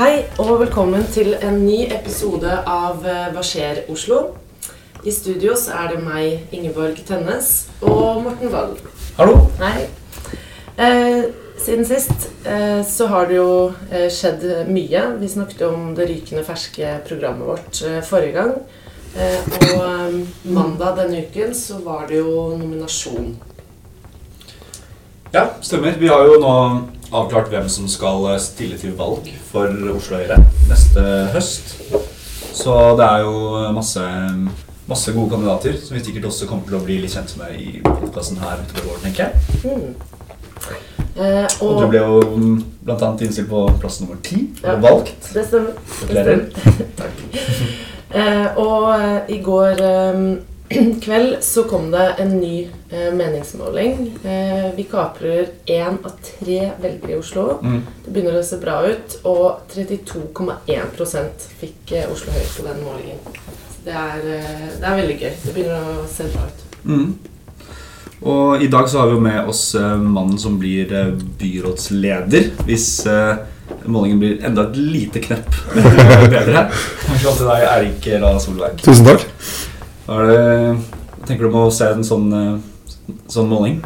Hei og velkommen til en ny episode av eh, Hva skjer Oslo? I studio så er det meg, Ingeborg Tennes, og Morten Wall. Hallo. Hei. Eh, siden sist eh, så har det jo eh, skjedd mye. Vi snakket jo om det rykende ferske programmet vårt eh, forrige gang. Eh, og mandag denne uken så var det jo nominasjon. Ja, stemmer. Vi har jo nå avklart hvem som skal eh, stille til valg for Oslo Høyre neste høst. Så det er jo masse, masse gode kandidater som vi sikkert også kommer til å bli litt kjent med i podkasten her utover våren, tenker jeg. Mm. Eh, Og du ble jo bl.a. blant annet innstilt på plass nummer ti. Ja. Og valgt. det stemmer. Gratulerer. Takk. Eh, og eh, i går eh, kveld så kom det en ny eh, meningsmåling. Eh, vi kaprer én av tre velgere i Oslo. Mm. Det begynner å se bra ut, og 32,1 fikk eh, Oslo Høyre på den målingen. Så det er, eh, det er veldig gøy. Det begynner å se bra ut. Mm. Og i dag så har vi jo med oss eh, mannen som blir eh, byrådsleder hvis eh, målingen blir enda et lite knepp bedre. Velkommen til deg, Erik Solberg. Tusen takk. Hva er tenker du om å se en sånn, eh, sånn måling?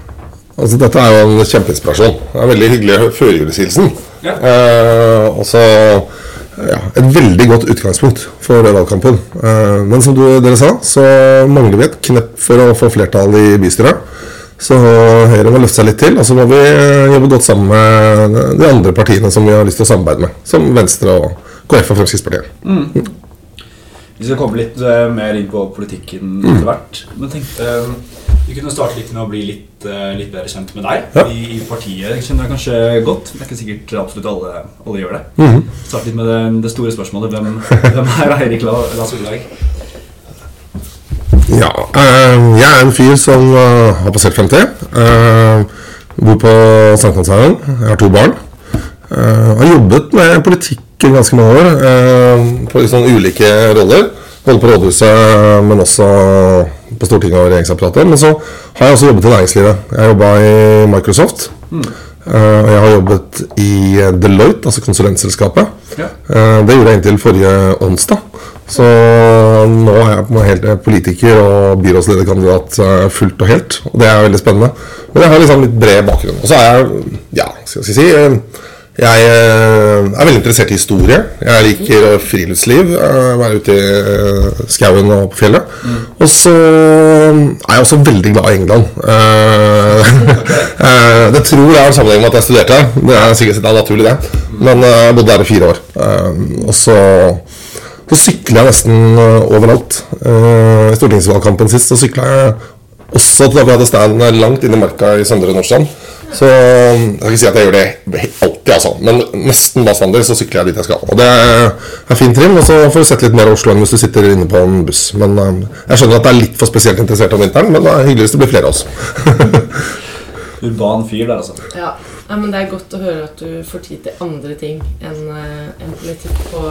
Altså, dette er jo en kjempeinspirasjon. Det er veldig hyggelig førjulshilsen. Ja. Eh, og ja, et veldig godt utgangspunkt for valgkampen. Eh, men som du, dere sa, så mangler vi et knepp for å få flertall i bystyret. Så Høyre må løfte seg litt til, og så må vi eh, jobbe godt sammen med de andre partiene som vi har lyst til å samarbeide med. Som Venstre og KrF og Fremskrittspartiet. Vi skal komme litt eh, mer inn på politikken etter hvert. Men tenkte eh, vi kunne starte litt med å bli litt, eh, litt bedre kjent med deg Ja. i, i partiet. Kjenner jeg kanskje godt. men Det er ikke sikkert absolutt alle, alle gjør det. Mhm. Start litt med det, det store spørsmålet. Hvem, hvem er Eirik La, Solberg? Ja, øh, jeg er en fyr som øh, har passert 50. Øh, bor på Sankthanshaugen. Jeg har to barn. Eh, har jobbet med politikk i ganske mange år, eh, på litt sånn ulike roller. Både på rådhuset, men også på Stortinget og regjeringsapparatet. Men så har jeg også jobbet i næringslivet. Jeg har jobba i Microsoft. Eh, og jeg har jobbet i Deloitte, altså konsulentselskapet. Ja. Eh, Det gjorde jeg inntil forrige onsdag. Så nå er jeg på helt politiker og byrådslederkandidat fullt og helt. Og det er veldig spennende. Men jeg har liksom litt bred bakgrunn. Og så er jeg, ja, skal jeg si Jeg eh, er veldig interessert i historie. Jeg liker eh, friluftsliv. eh, Være ute i eh, skauen og på fjellet. Og så er jeg også veldig glad i England. Det tror jeg har en sammenheng med at jeg studerte her. Det er sikkert er naturlig, det. Men jeg bodde der i fire år. Og så så sykler jeg nesten overalt. I stortingsvalgkampen sist så sykla jeg også til vi hadde stand langt inne i marka i Søndre Nordstrand. Så eh, jeg skal ikke si at jeg gjør det alltid, altså. Men nesten bestandig så sykler jeg dit jeg skal. Og det er fin trim. Og så får du sett litt mer av Oslo enn hvis du sitter inne på en buss. Men eh, jeg skjønner at det er litt for spesielt interessert om vinteren, men det er hyggelig hvis det blir flere av oss. Urban fyr der, altså. Ja, ja, men Det er godt å høre at du får tid til andre ting enn en politikk på,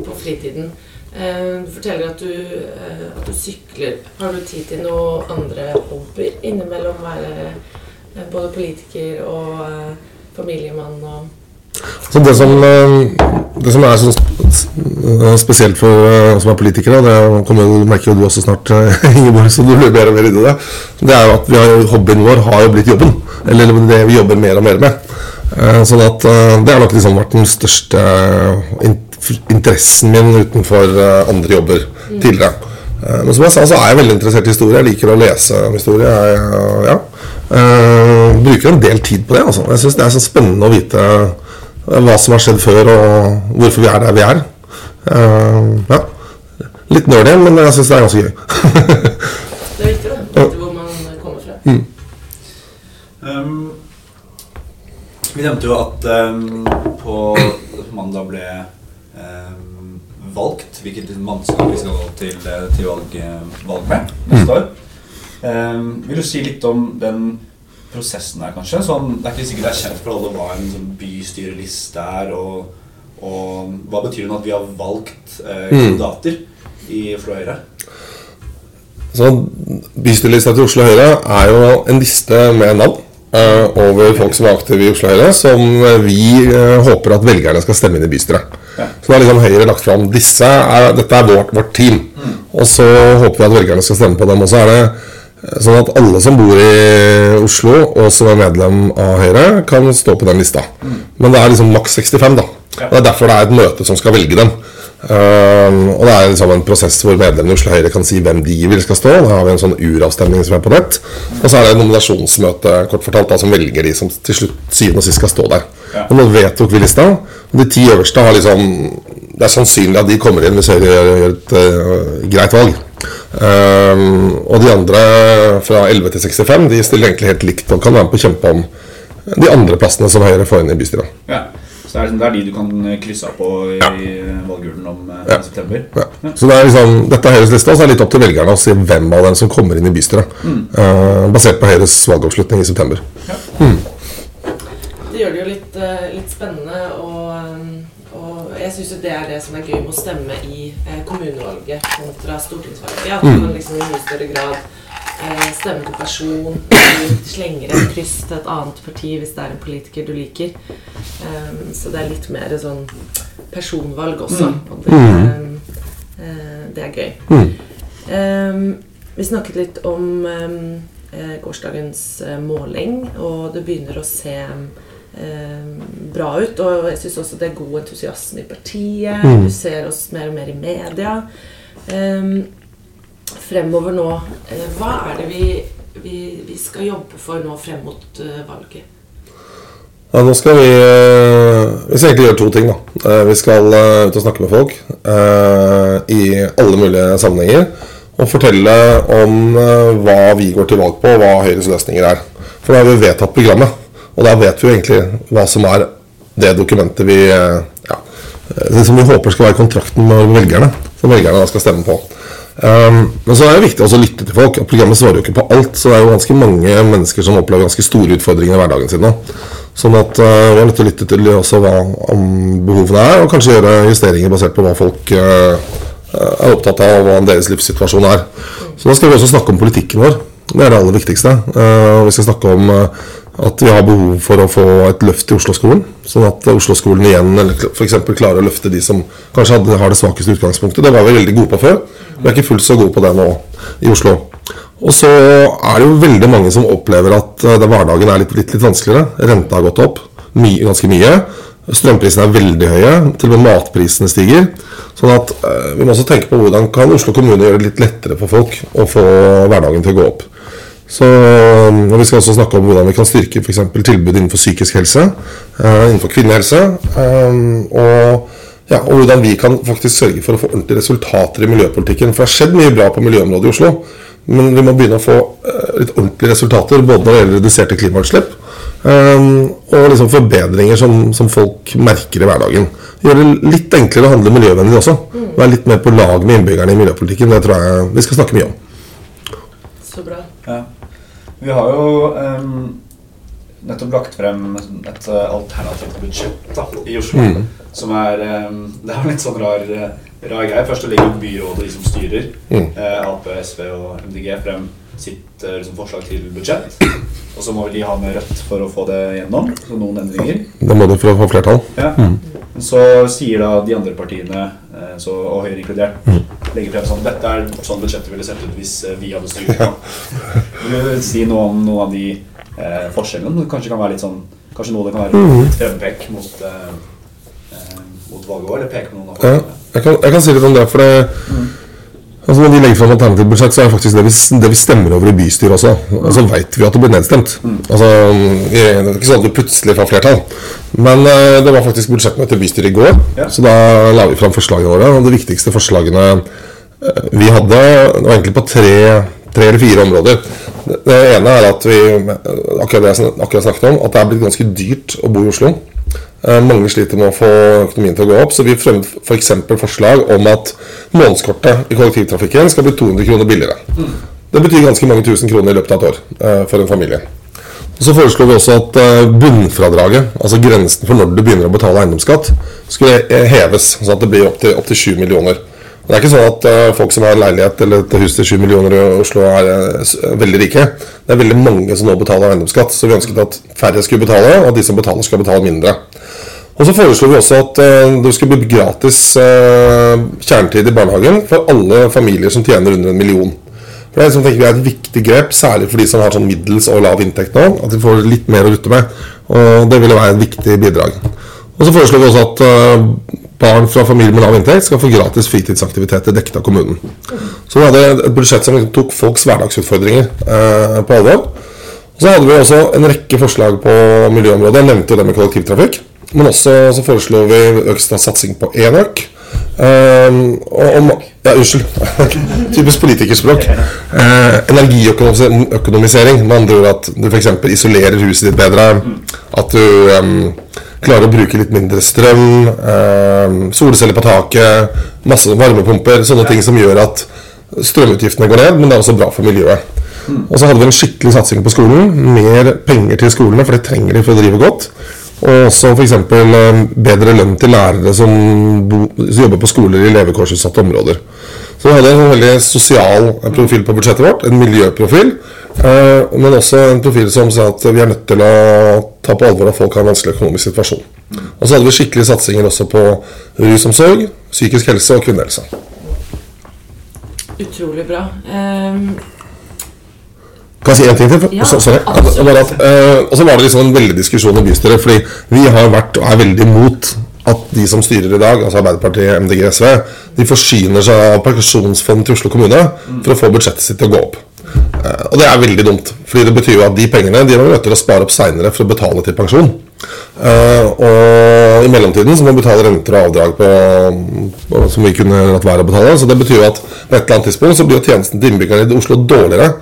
på fritiden. Eh, Du forteller at du, eh, at du sykler. Har du tid til noe andre hobbyer innimellom? Være eh, både politiker og eh, familiemann og Så det som, eh, det som er så spesielt for eh, oss som er politikere, det kommer, merker jo du også snart, eh, Ingeborg, så du blir mer og mer inni det, det er jo at vi har, hobbyen vår har jo blitt jobben. Eller det vi jobber mer og mer med. Eh, Sånn at eh, det har nok liksom vært den største interessen min utenfor eh, andre jobber tidligere. Eh, Men som jeg sa, så er jeg veldig interessert i historie. Jeg liker å lese om historie. Jeg, eh, ja. Eh, bruker en del tid på det. Altså. Jeg syns det er så spennende å vite eh, hva som har skjedd før, og hvorfor vi er der vi er. Eh, ja. Litt nerdy, men jeg syns det er ganske gøy. Det er viktig da. vite hvor man kommer fra. Um, vi nevnte jo at um, på mandag ble um, valgt hvilket mannskap vi skal gå til, til valg, valg med neste år. Um, vil du si litt om den prosessen der, kanskje? Sånn, det er ikke sikkert det er kjent for alle hva en sånn bystyreliste er, og, og hva betyr det at vi har valgt eh, kandidater i Oslo Høyre? Så Bystyrelista til Oslo Høyre er jo en liste med navn eh, over folk som er aktive i Oslo Høyre, som vi eh, håper at velgerne skal stemme inn i bystyret. Ja. Så da har liksom Høyre lagt fram disse er, Dette er vårt, vårt team. Og så håper vi at velgerne skal stemme på dem. Og så er det sånn at alle som bor i Oslo, og som er medlem av Høyre, kan stå på den lista. Men det er liksom maks 65, da. Og Det er derfor det er et møte som skal velge dem. Um, og det er liksom en prosess hvor medlemmene i Oslo Høyre kan si hvem de vil skal stå. Da har vi en sånn uravstemning som er på nett. Og så er det et nominasjonsmøte kort fortalt da, som velger de som til slutt syvende og sist skal stå der. Og nå vedtok vi lista. Og de ti øverste har liksom Det er sannsynlig at de kommer inn hvis Høyre gjør, gjør et uh, greit valg. Um, og de andre fra 11 til 65 De stiller egentlig helt likt og kan være med på å kjempe om de andre plassene som Høyre får inn i bystyret. Ja. Så det er, liksom, det er de du kan krysse av på i Ja. valgurnen om eh, Ja. september. Ja. Så det er liksom, Dette er Høyres liste, og så er det litt opp til velgerne å se hvem av dem som kommer inn i bystyret. Eh, basert på Høyres valgoppslutning i september. Det gjør det jo litt, eh, litt spennende, og jeg syns jo det er det som er gøy med å stemme i eh, kommunevalget kontra stortingsvalget. At du kan liksom i mye større grad eh, stemme til person, du slenger et kryss til et annet parti hvis det er en politiker du liker. Um, så det er litt mer sånn personvalg også, og det, eh, det er gøy. Um, vi snakket litt om um, eh, gårsdagens eh, måling, og det begynner å se um, bra ut. Og jeg syns også det er god entusiasme i partiet. Du ser oss mer og mer i media. Um, fremover nå, eh, hva er det vi, vi, vi skal jobbe for nå frem mot uh, valget? Ja, nå skal vi eh, Vi skal egentlig gjøre to ting. da Eh, Vi skal eh, ut og snakke med folk eh, i alle mulige sammenhenger. Og fortelle om eh, hva vi går til valg på, og hva Høyres løsninger er. For da har vi vedtatt programmet. Og da vet vi jo egentlig hva som er det dokumentet vi eh, ja, det som vi håper skal være kontrakten med velgerne. Som velgerne da skal stemme på. Um, men så er det viktig også å lytte til folk. Programmet svarer jo ikke på alt. Så det er jo ganske mange mennesker som opplever ganske store utfordringer i hverdagen sin nå. Sånn at uh, vi er nødt til å lytte til også hva om behovene er, og kanskje gjøre justeringer basert på hva folk uh, er opptatt av, og hva deres livssituasjon er. Så da skal vi også snakke om politikken vår. Det er det aller viktigste. Uh, vi skal snakke om uh, at vi har behov for å få et løft i Oslo-skolen. Sånn at Oslo-skolen igjen eller f.eks. klarer å løfte de som kanskje hadde, har det svakeste utgangspunktet. Det var vi veldig gode på før. Vi er ikke fullt så gode på det nå i Oslo. Og så er det jo veldig mange som opplever at det- hverdagen er litt, litt, litt vanskeligere. Renta har gått opp my, ganske mye. Strømprisene er veldig høye. Til og med matprisene stiger. Sånn at øh, vi må også tenke på hvordan kan Oslo kommune gjøre det litt lettere for folk å få hverdagen til å gå opp. Så um, og Vi skal også snakke om hvordan vi kan styrke eksempel tilbud innenfor psykisk helse, eh, innenfor kvinnehelse. um, og, ja, og hvordan vi kan faktisk sørge for å få ordentlige resultater i miljøpolitikken. For det har skjedd mye bra på miljøområdet i Oslo. Men vi må begynne å få eh, litt ordentlige resultater både når det gjelder reduserte klimautslipp um, og liksom forbedringer som, som folk merker i hverdagen. Gjøre det litt enklere å handle miljøvennlig også. Være litt mer på lag med innbyggerne i miljøpolitikken. Det tror jeg vi skal snakke mye om. Så bra. Ja. Vi har jo um, nettopp lagt frem et uh, alternativt budsjett da, i Oslo. Som er um, Det er litt sånn rar, eh, rar greie. Først legger byrådet, de som styrer, Mm. eh, Ap, SV og MDG, frem sitt uh, liksom, forslag til budsjett. Og så må de ha med Rødt for å få det gjennom. Så noen endringer. Det må de for å få flertall. Ja. Mm. Så sier da de andre partiene, så, og Høyre inkludert, legger frem sånn Dette er sånn budsjettet ville sett ut hvis eh, vi hadde styrt. nå». Du si noe om noen av de eh, forskjellene? Kanskje kan være litt sånn Kanskje noe det kan være litt frempek mot, eh, eh, mot valget òg, eller peke på noen av Ja, forskjellene? jeg, kan, jeg kan si litt om det. For det altså Når vi legger fram alternativt budsjett, så er det faktisk det vi, det vi stemmer over i bystyret også. Og så veit vi at det blir nedstemt. Altså, Det er ikke sånn at du plutselig får flertall. Men eh, det var faktisk budsjettmøte i bystyret i går, Ja. så da la vi fram forslagene våre. Og de viktigste forslagene eh, vi hadde, det var egentlig på tre, tre eller fire områder. Det, ene er at vi akkurat det jeg akkurat snakket om, at det er blitt ganske dyrt å bo i Oslo. Eh, Mange sliter med å få økonomien til å gå opp, så vi fremmet f.eks. For forslag om at månedskortet i kollektivtrafikken skal bli 200 kroner billigere. Det betyr ganske mange tusen kroner i løpet av et år eh, for en familie. Så foreslo vi også at eh, bunnfradraget, altså grensen for når du begynner å betale eiendomsskatt, skulle heves, sånn at det blir opp til, opp 7 millioner. Det er ikke sånn at eh, folk som har leilighet eller et hus til 7 millioner i Oslo er eh, veldig rike. Det er veldig mange som nå betaler eiendomsskatt, så vi ønsket at færre skulle betale, og at de som betaler, skal betale mindre. Og så foreslo vi også at det skulle bli gratis kjernetid i barnehagen for alle familier som tjener under en million. For Det er, liksom, tenker vi er et viktig grep, særlig for de som har sånn middels og lav inntekt nå. At de får litt mer å rutte med. Og det ville være et viktig bidrag. Og så foreslår vi også at eh, barn fra familier med lav inntekt skal få gratis fritidsaktiviteter dekket av kommunen. Så vi hadde et budsjett som tok folks hverdagsutfordringer eh, på alvor. Og så hadde vi også en rekke forslag på miljøområdet. Jeg nevnte jo det med kollektivtrafikk. Men også så foreslo vi økt satsing på enøk. Um, og om, ja, unnskyld. Typisk politikerspråk. Uh, energiøkonomisering. Med andre ord at du f.eks. isolerer huset ditt bedre. At du um, klarer å bruke litt mindre strøm. Um, solceller på taket. Masse varmepumper. Sånne ting som gjør at strømutgiftene går ned, men det er også bra for miljøet. Og så hadde vi en skikkelig satsing på skolen. Mer penger til skolene, for det trenger de for å drive godt. Og også f.eks. bedre lønn til lærere som, bo, som jobber på skoler i levekårsutsatte områder. Så vi hadde en veldig sosial profil på budsjettet vårt, en miljøprofil. Eh, men også en profil som sa at vi er nødt til å ta på alvor at folk har en vanskelig økonomisk situasjon. Og så hadde vi skikkelige satsinger også på rusomsorg, psykisk helse og kvinnehelse. Utrolig bra. Um, kan jeg si en ting til? Ja, Så- sorry. At, uh, og så var det liksom en veldig diskusjon i bystyret. Fordi vi har vært og er veldig imot at de som styrer i dag, altså Arbeiderpartiet, MDG, SV, de forsyner seg av pensjonsfond til Oslo kommune for å få budsjettet sitt til å gå opp. Uh, og det er veldig dumt. Fordi det betyr jo at de pengene de må vi å spare opp seinere for å betale til pensjon. Uh, og i mellomtiden så må man betale renter og avdrag på, som vi kunne latt være å betale. Så det betyr jo at på et eller annet tidspunkt så blir jo tjenesten til innbyggerne i Oslo dårligere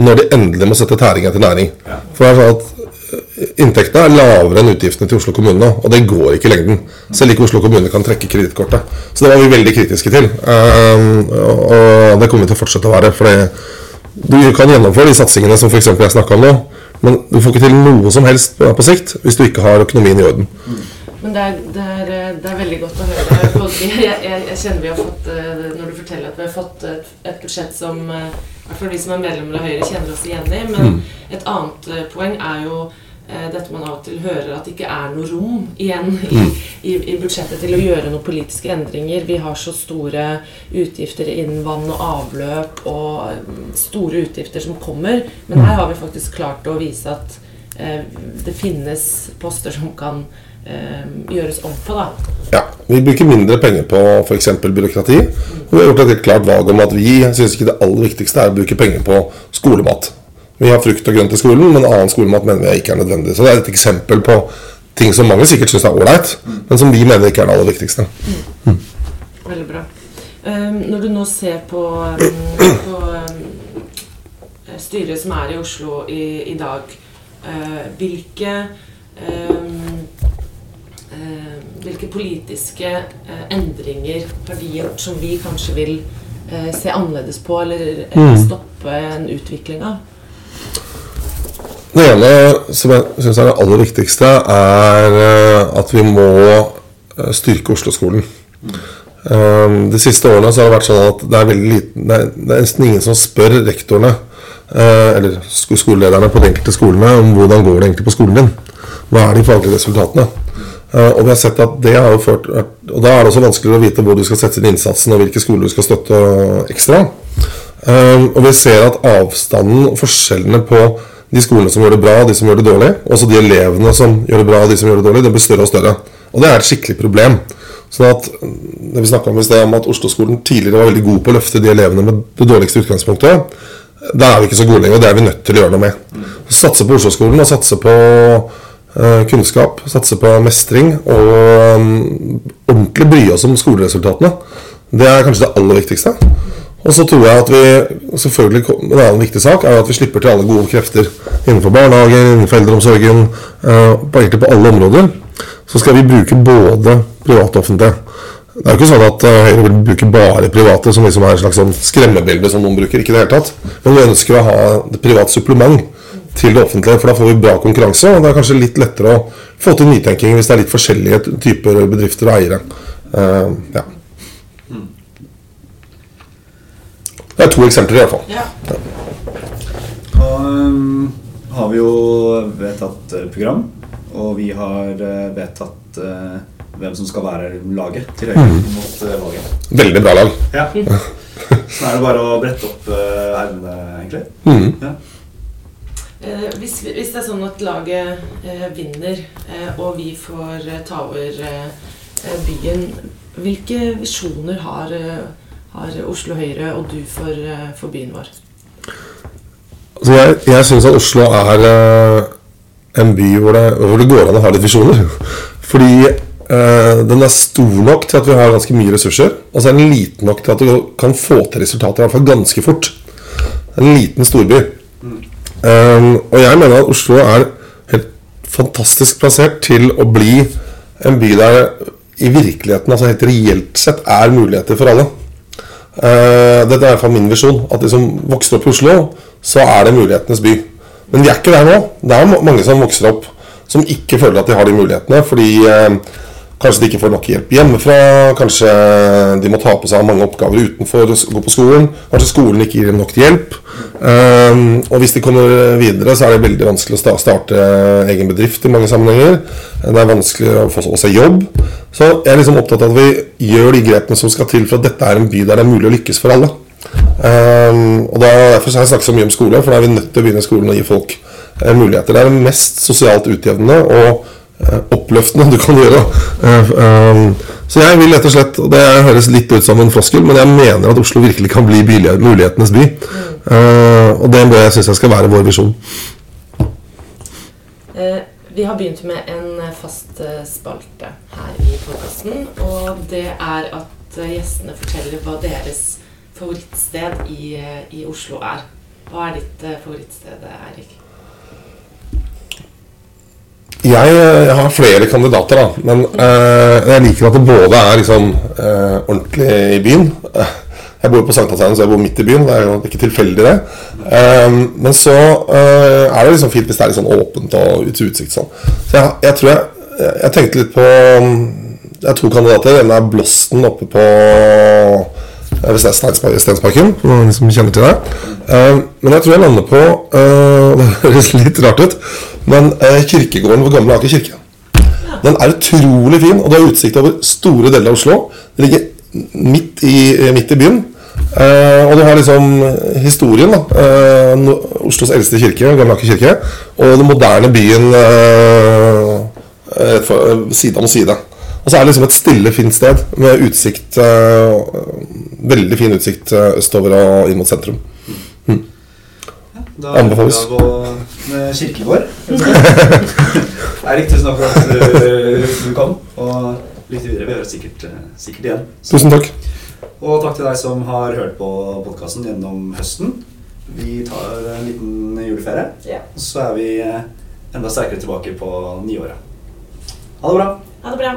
når de endelig må sette tæring etter næring. For det er sånn at eh, Inntektene er lavere enn utgiftene til Oslo kommune nå, og det går ikke i lengden. Selv ikke Oslo kommune kan trekke kredittkortet. Så det var vi veldig kritiske til. Eh, og det kommer vi til å fortsette å være. For du kan gjennomføre de satsingene som f.eks. jeg snakka om nå, men du får ikke til noe som helst på, på sikt hvis du ikke har økonomien i orden. Men det er, det, er, eh, det er veldig godt å høre. Jeg, jeg, jeg kjenner vi har fått eh, Når du forteller at vi har fått et, et budsjett som eh, i hvert fall vi som er medlemmer av Høyre, kjenner oss igjen i. Men Mm. et annet poeng er jo dette man av og til hører, at det ikke er noe rom igjen i, Mm. i, i budsjettet til å gjøre noen politiske endringer. Vi har så store utgifter innen vann og avløp og store utgifter som kommer. Men Mm. her har vi faktisk klart å vise at det finnes poster som kan gjøres om på, da. Ja, Vi bruker mindre penger på f.eks. byråkrati. Og vi har gjort et helt klart valg om at vi syns ikke det aller viktigste er å bruke penger på skolemat. Vi har frukt og grønt i skolen, men annen skolemat mener vi ikke er nødvendig. Så det er et eksempel på ting som mange sikkert syns er ålreit, men som vi mener ikke er det aller viktigste. Veldig bra. Um, når du nå ser på, um, på styret som er i Oslo i, i dag, hvilke um, Hvilke politiske uh, endringer har de gjort som vi kanskje vil uh, se annerledes på, eller, Mm. stoppe en utvikling av? Det ene som jeg syns er det aller viktigste, er eh, at vi må eh, styrke Oslo-skolen. De siste årene så har det vært sånn at det er liten Det er, nesten ingen som spør rektorene eh, eller sko- skolelederne på de enkelte skolene om hvordan går det egentlig på skolen din. Hva er de faglige resultatene? Eh, og vi har sett at det har ført Og da er det også vanskeligere å vite hvor du skal sette inn innsatsen, og hvilke skoler du skal støtte ekstra. Um, og vi ser at avstanden og forskjellene på de skolene som gjør det bra, og de som gjør det dårlig, også de elevene som gjør det bra, og de som gjør det dårlig, det blir større og større. Og det er et skikkelig problem. Sånn at det vi snakket om i sted om at Oslo-skolen tidligere var veldig god på å løfte de elevene med det dårligste utgangspunktet, Da er vi ikke så gode lenger, og det er vi nødt til å gjøre noe med. Satse på Oslo-skolen og satse på eh, kunnskap, satse på mestring og um, ordentlig bry oss om skoleresultatene. Det er kanskje det aller viktigste. Og så tror jeg at vi selvfølgelig En annen viktig sak er at vi slipper til alle gode krefter innenfor barnehager, innenfor eldreomsorgen, eh, på, egentlig på alle områder. Så skal vi bruke både private og offentlige. Det er jo ikke sånn at eh, Høyre vil bruke bare private som liksom er et slags sånn skremmebilde som noen bruker. Ikke det hele tatt. Men vi ønsker å ha et privat supplement til det offentlige, for da får vi bra konkurranse. Og det er kanskje litt lettere å få til nytenking hvis det er litt forskjellige typer bedrifter og eiere. Uh, ja. Det er to eksempler i hvert fall. Ja. Og um, har vi jo vedtatt eh, program, og vi har eh, vedtatt eh, hvem som skal være laget til Høyre mot eh, valget. Veldig bra lag. Ja. Så nå er det bare å brette opp uh, ermene, egentlig. Mm. Ja. Eh, hvis, hvis det er sånn at laget eh, vinner, eh, og vi får eh, ta over eh, eh, byen, hvilke visjoner har, eh, har Oslo Høyre og du for, eh, for byen vår? Altså jeg jeg syns at Oslo er eh, en by hvor det, hvor det går an å ha litt visjoner. Fordi eh, den er stor nok til at vi har ganske mye ressurser, og så er den liten nok til at du kan få til resultater i hvert fall ganske fort. En liten storby. Um, og jeg mener at Oslo er helt fantastisk plassert til å bli en by der i virkeligheten, altså helt reelt sett, er muligheter for alle. Uh, dette er i hvert fall min visjon. At de som vokser opp i Oslo, så er det mulighetenes by. Men vi er ikke der nå. Det er mange som vokser opp som ikke føler at de har de mulighetene. Fordi eh, kanskje de ikke får nok hjelp hjemmefra. Kanskje de må ta på seg mange oppgaver utenfor å gå på skolen. Kanskje skolen ikke gir dem nok hjelp. Eh, og hvis de kommer videre, så er det veldig vanskelig å starte egen bedrift i mange sammenhenger. Det er vanskelig å få seg jobb. Så jeg er liksom opptatt av at vi gjør de grepene som skal til for at dette er en by der det er mulig å lykkes for alle. Ehm, og Derfor har jeg snakket så mye om skole, for da er vi nødt til å begynne skolen og gi folk eh, muligheter. Det er det mest sosialt utjevnende og oppløftende du kan gjøre. Eh, ehm, så jeg vil rett og slett, Det høres litt ut som en floskel, men jeg mener at Oslo virkelig kan bli mulighetenes by. Eh, og det bør jeg synes jeg skal være vår visjon. Eh, vi har begynt med en eh, fast eh, spalte her i podkasten, og det er at eh, gjestene forteller hva deres favorittsted i, eh, i Oslo er. Hva er ditt eh, favorittsted, Eirik? Jeg, eh, har flere kandidater, da. Men eh, jeg liker at det både er liksom eh, ordentlig i byen. Eh, Jeg bor på Sankthanshaugen, så jeg bor midt i byen. Det er jo ikke tilfeldig, det. Eh, men så eh, er det liksom fint hvis det er litt sånn åpent og ut til utsikt sånn. Så jeg, jeg tror jeg, jeg, tenkte litt på Jeg har to kandidater. Den er Blåsten oppe på ved Stensparken, for noen som kjenner til det. Eh, men jeg tror jeg lander på eh, Det høres litt rart ut, men eh, kirkegården ved Gamle Aker kirke. Den er utrolig fin, og du har utsikt over store deler av Oslo. Det ligger midt i, midt i byen. Og du har liksom historien. da Oslos eldste kirke, Gamle Aker kirke, og den moderne byen side om side. Og så er det liksom et stille, fint sted med utsikt eh, Veldig fin utsikt eh, østover og inn mot sentrum. Da Anbefales. er vi på med kirkegård. Eirik, tusen takk for at du, du kom. Og lykke til videre. Vi høres sikkert, eh, sikkert igjen. Tusen takk. Og takk til deg som har hørt på podkasten gjennom høsten. Vi tar en liten juleferie, Ja. og så er vi enda sterkere tilbake på nyåret. Ha det bra. Ha det bra.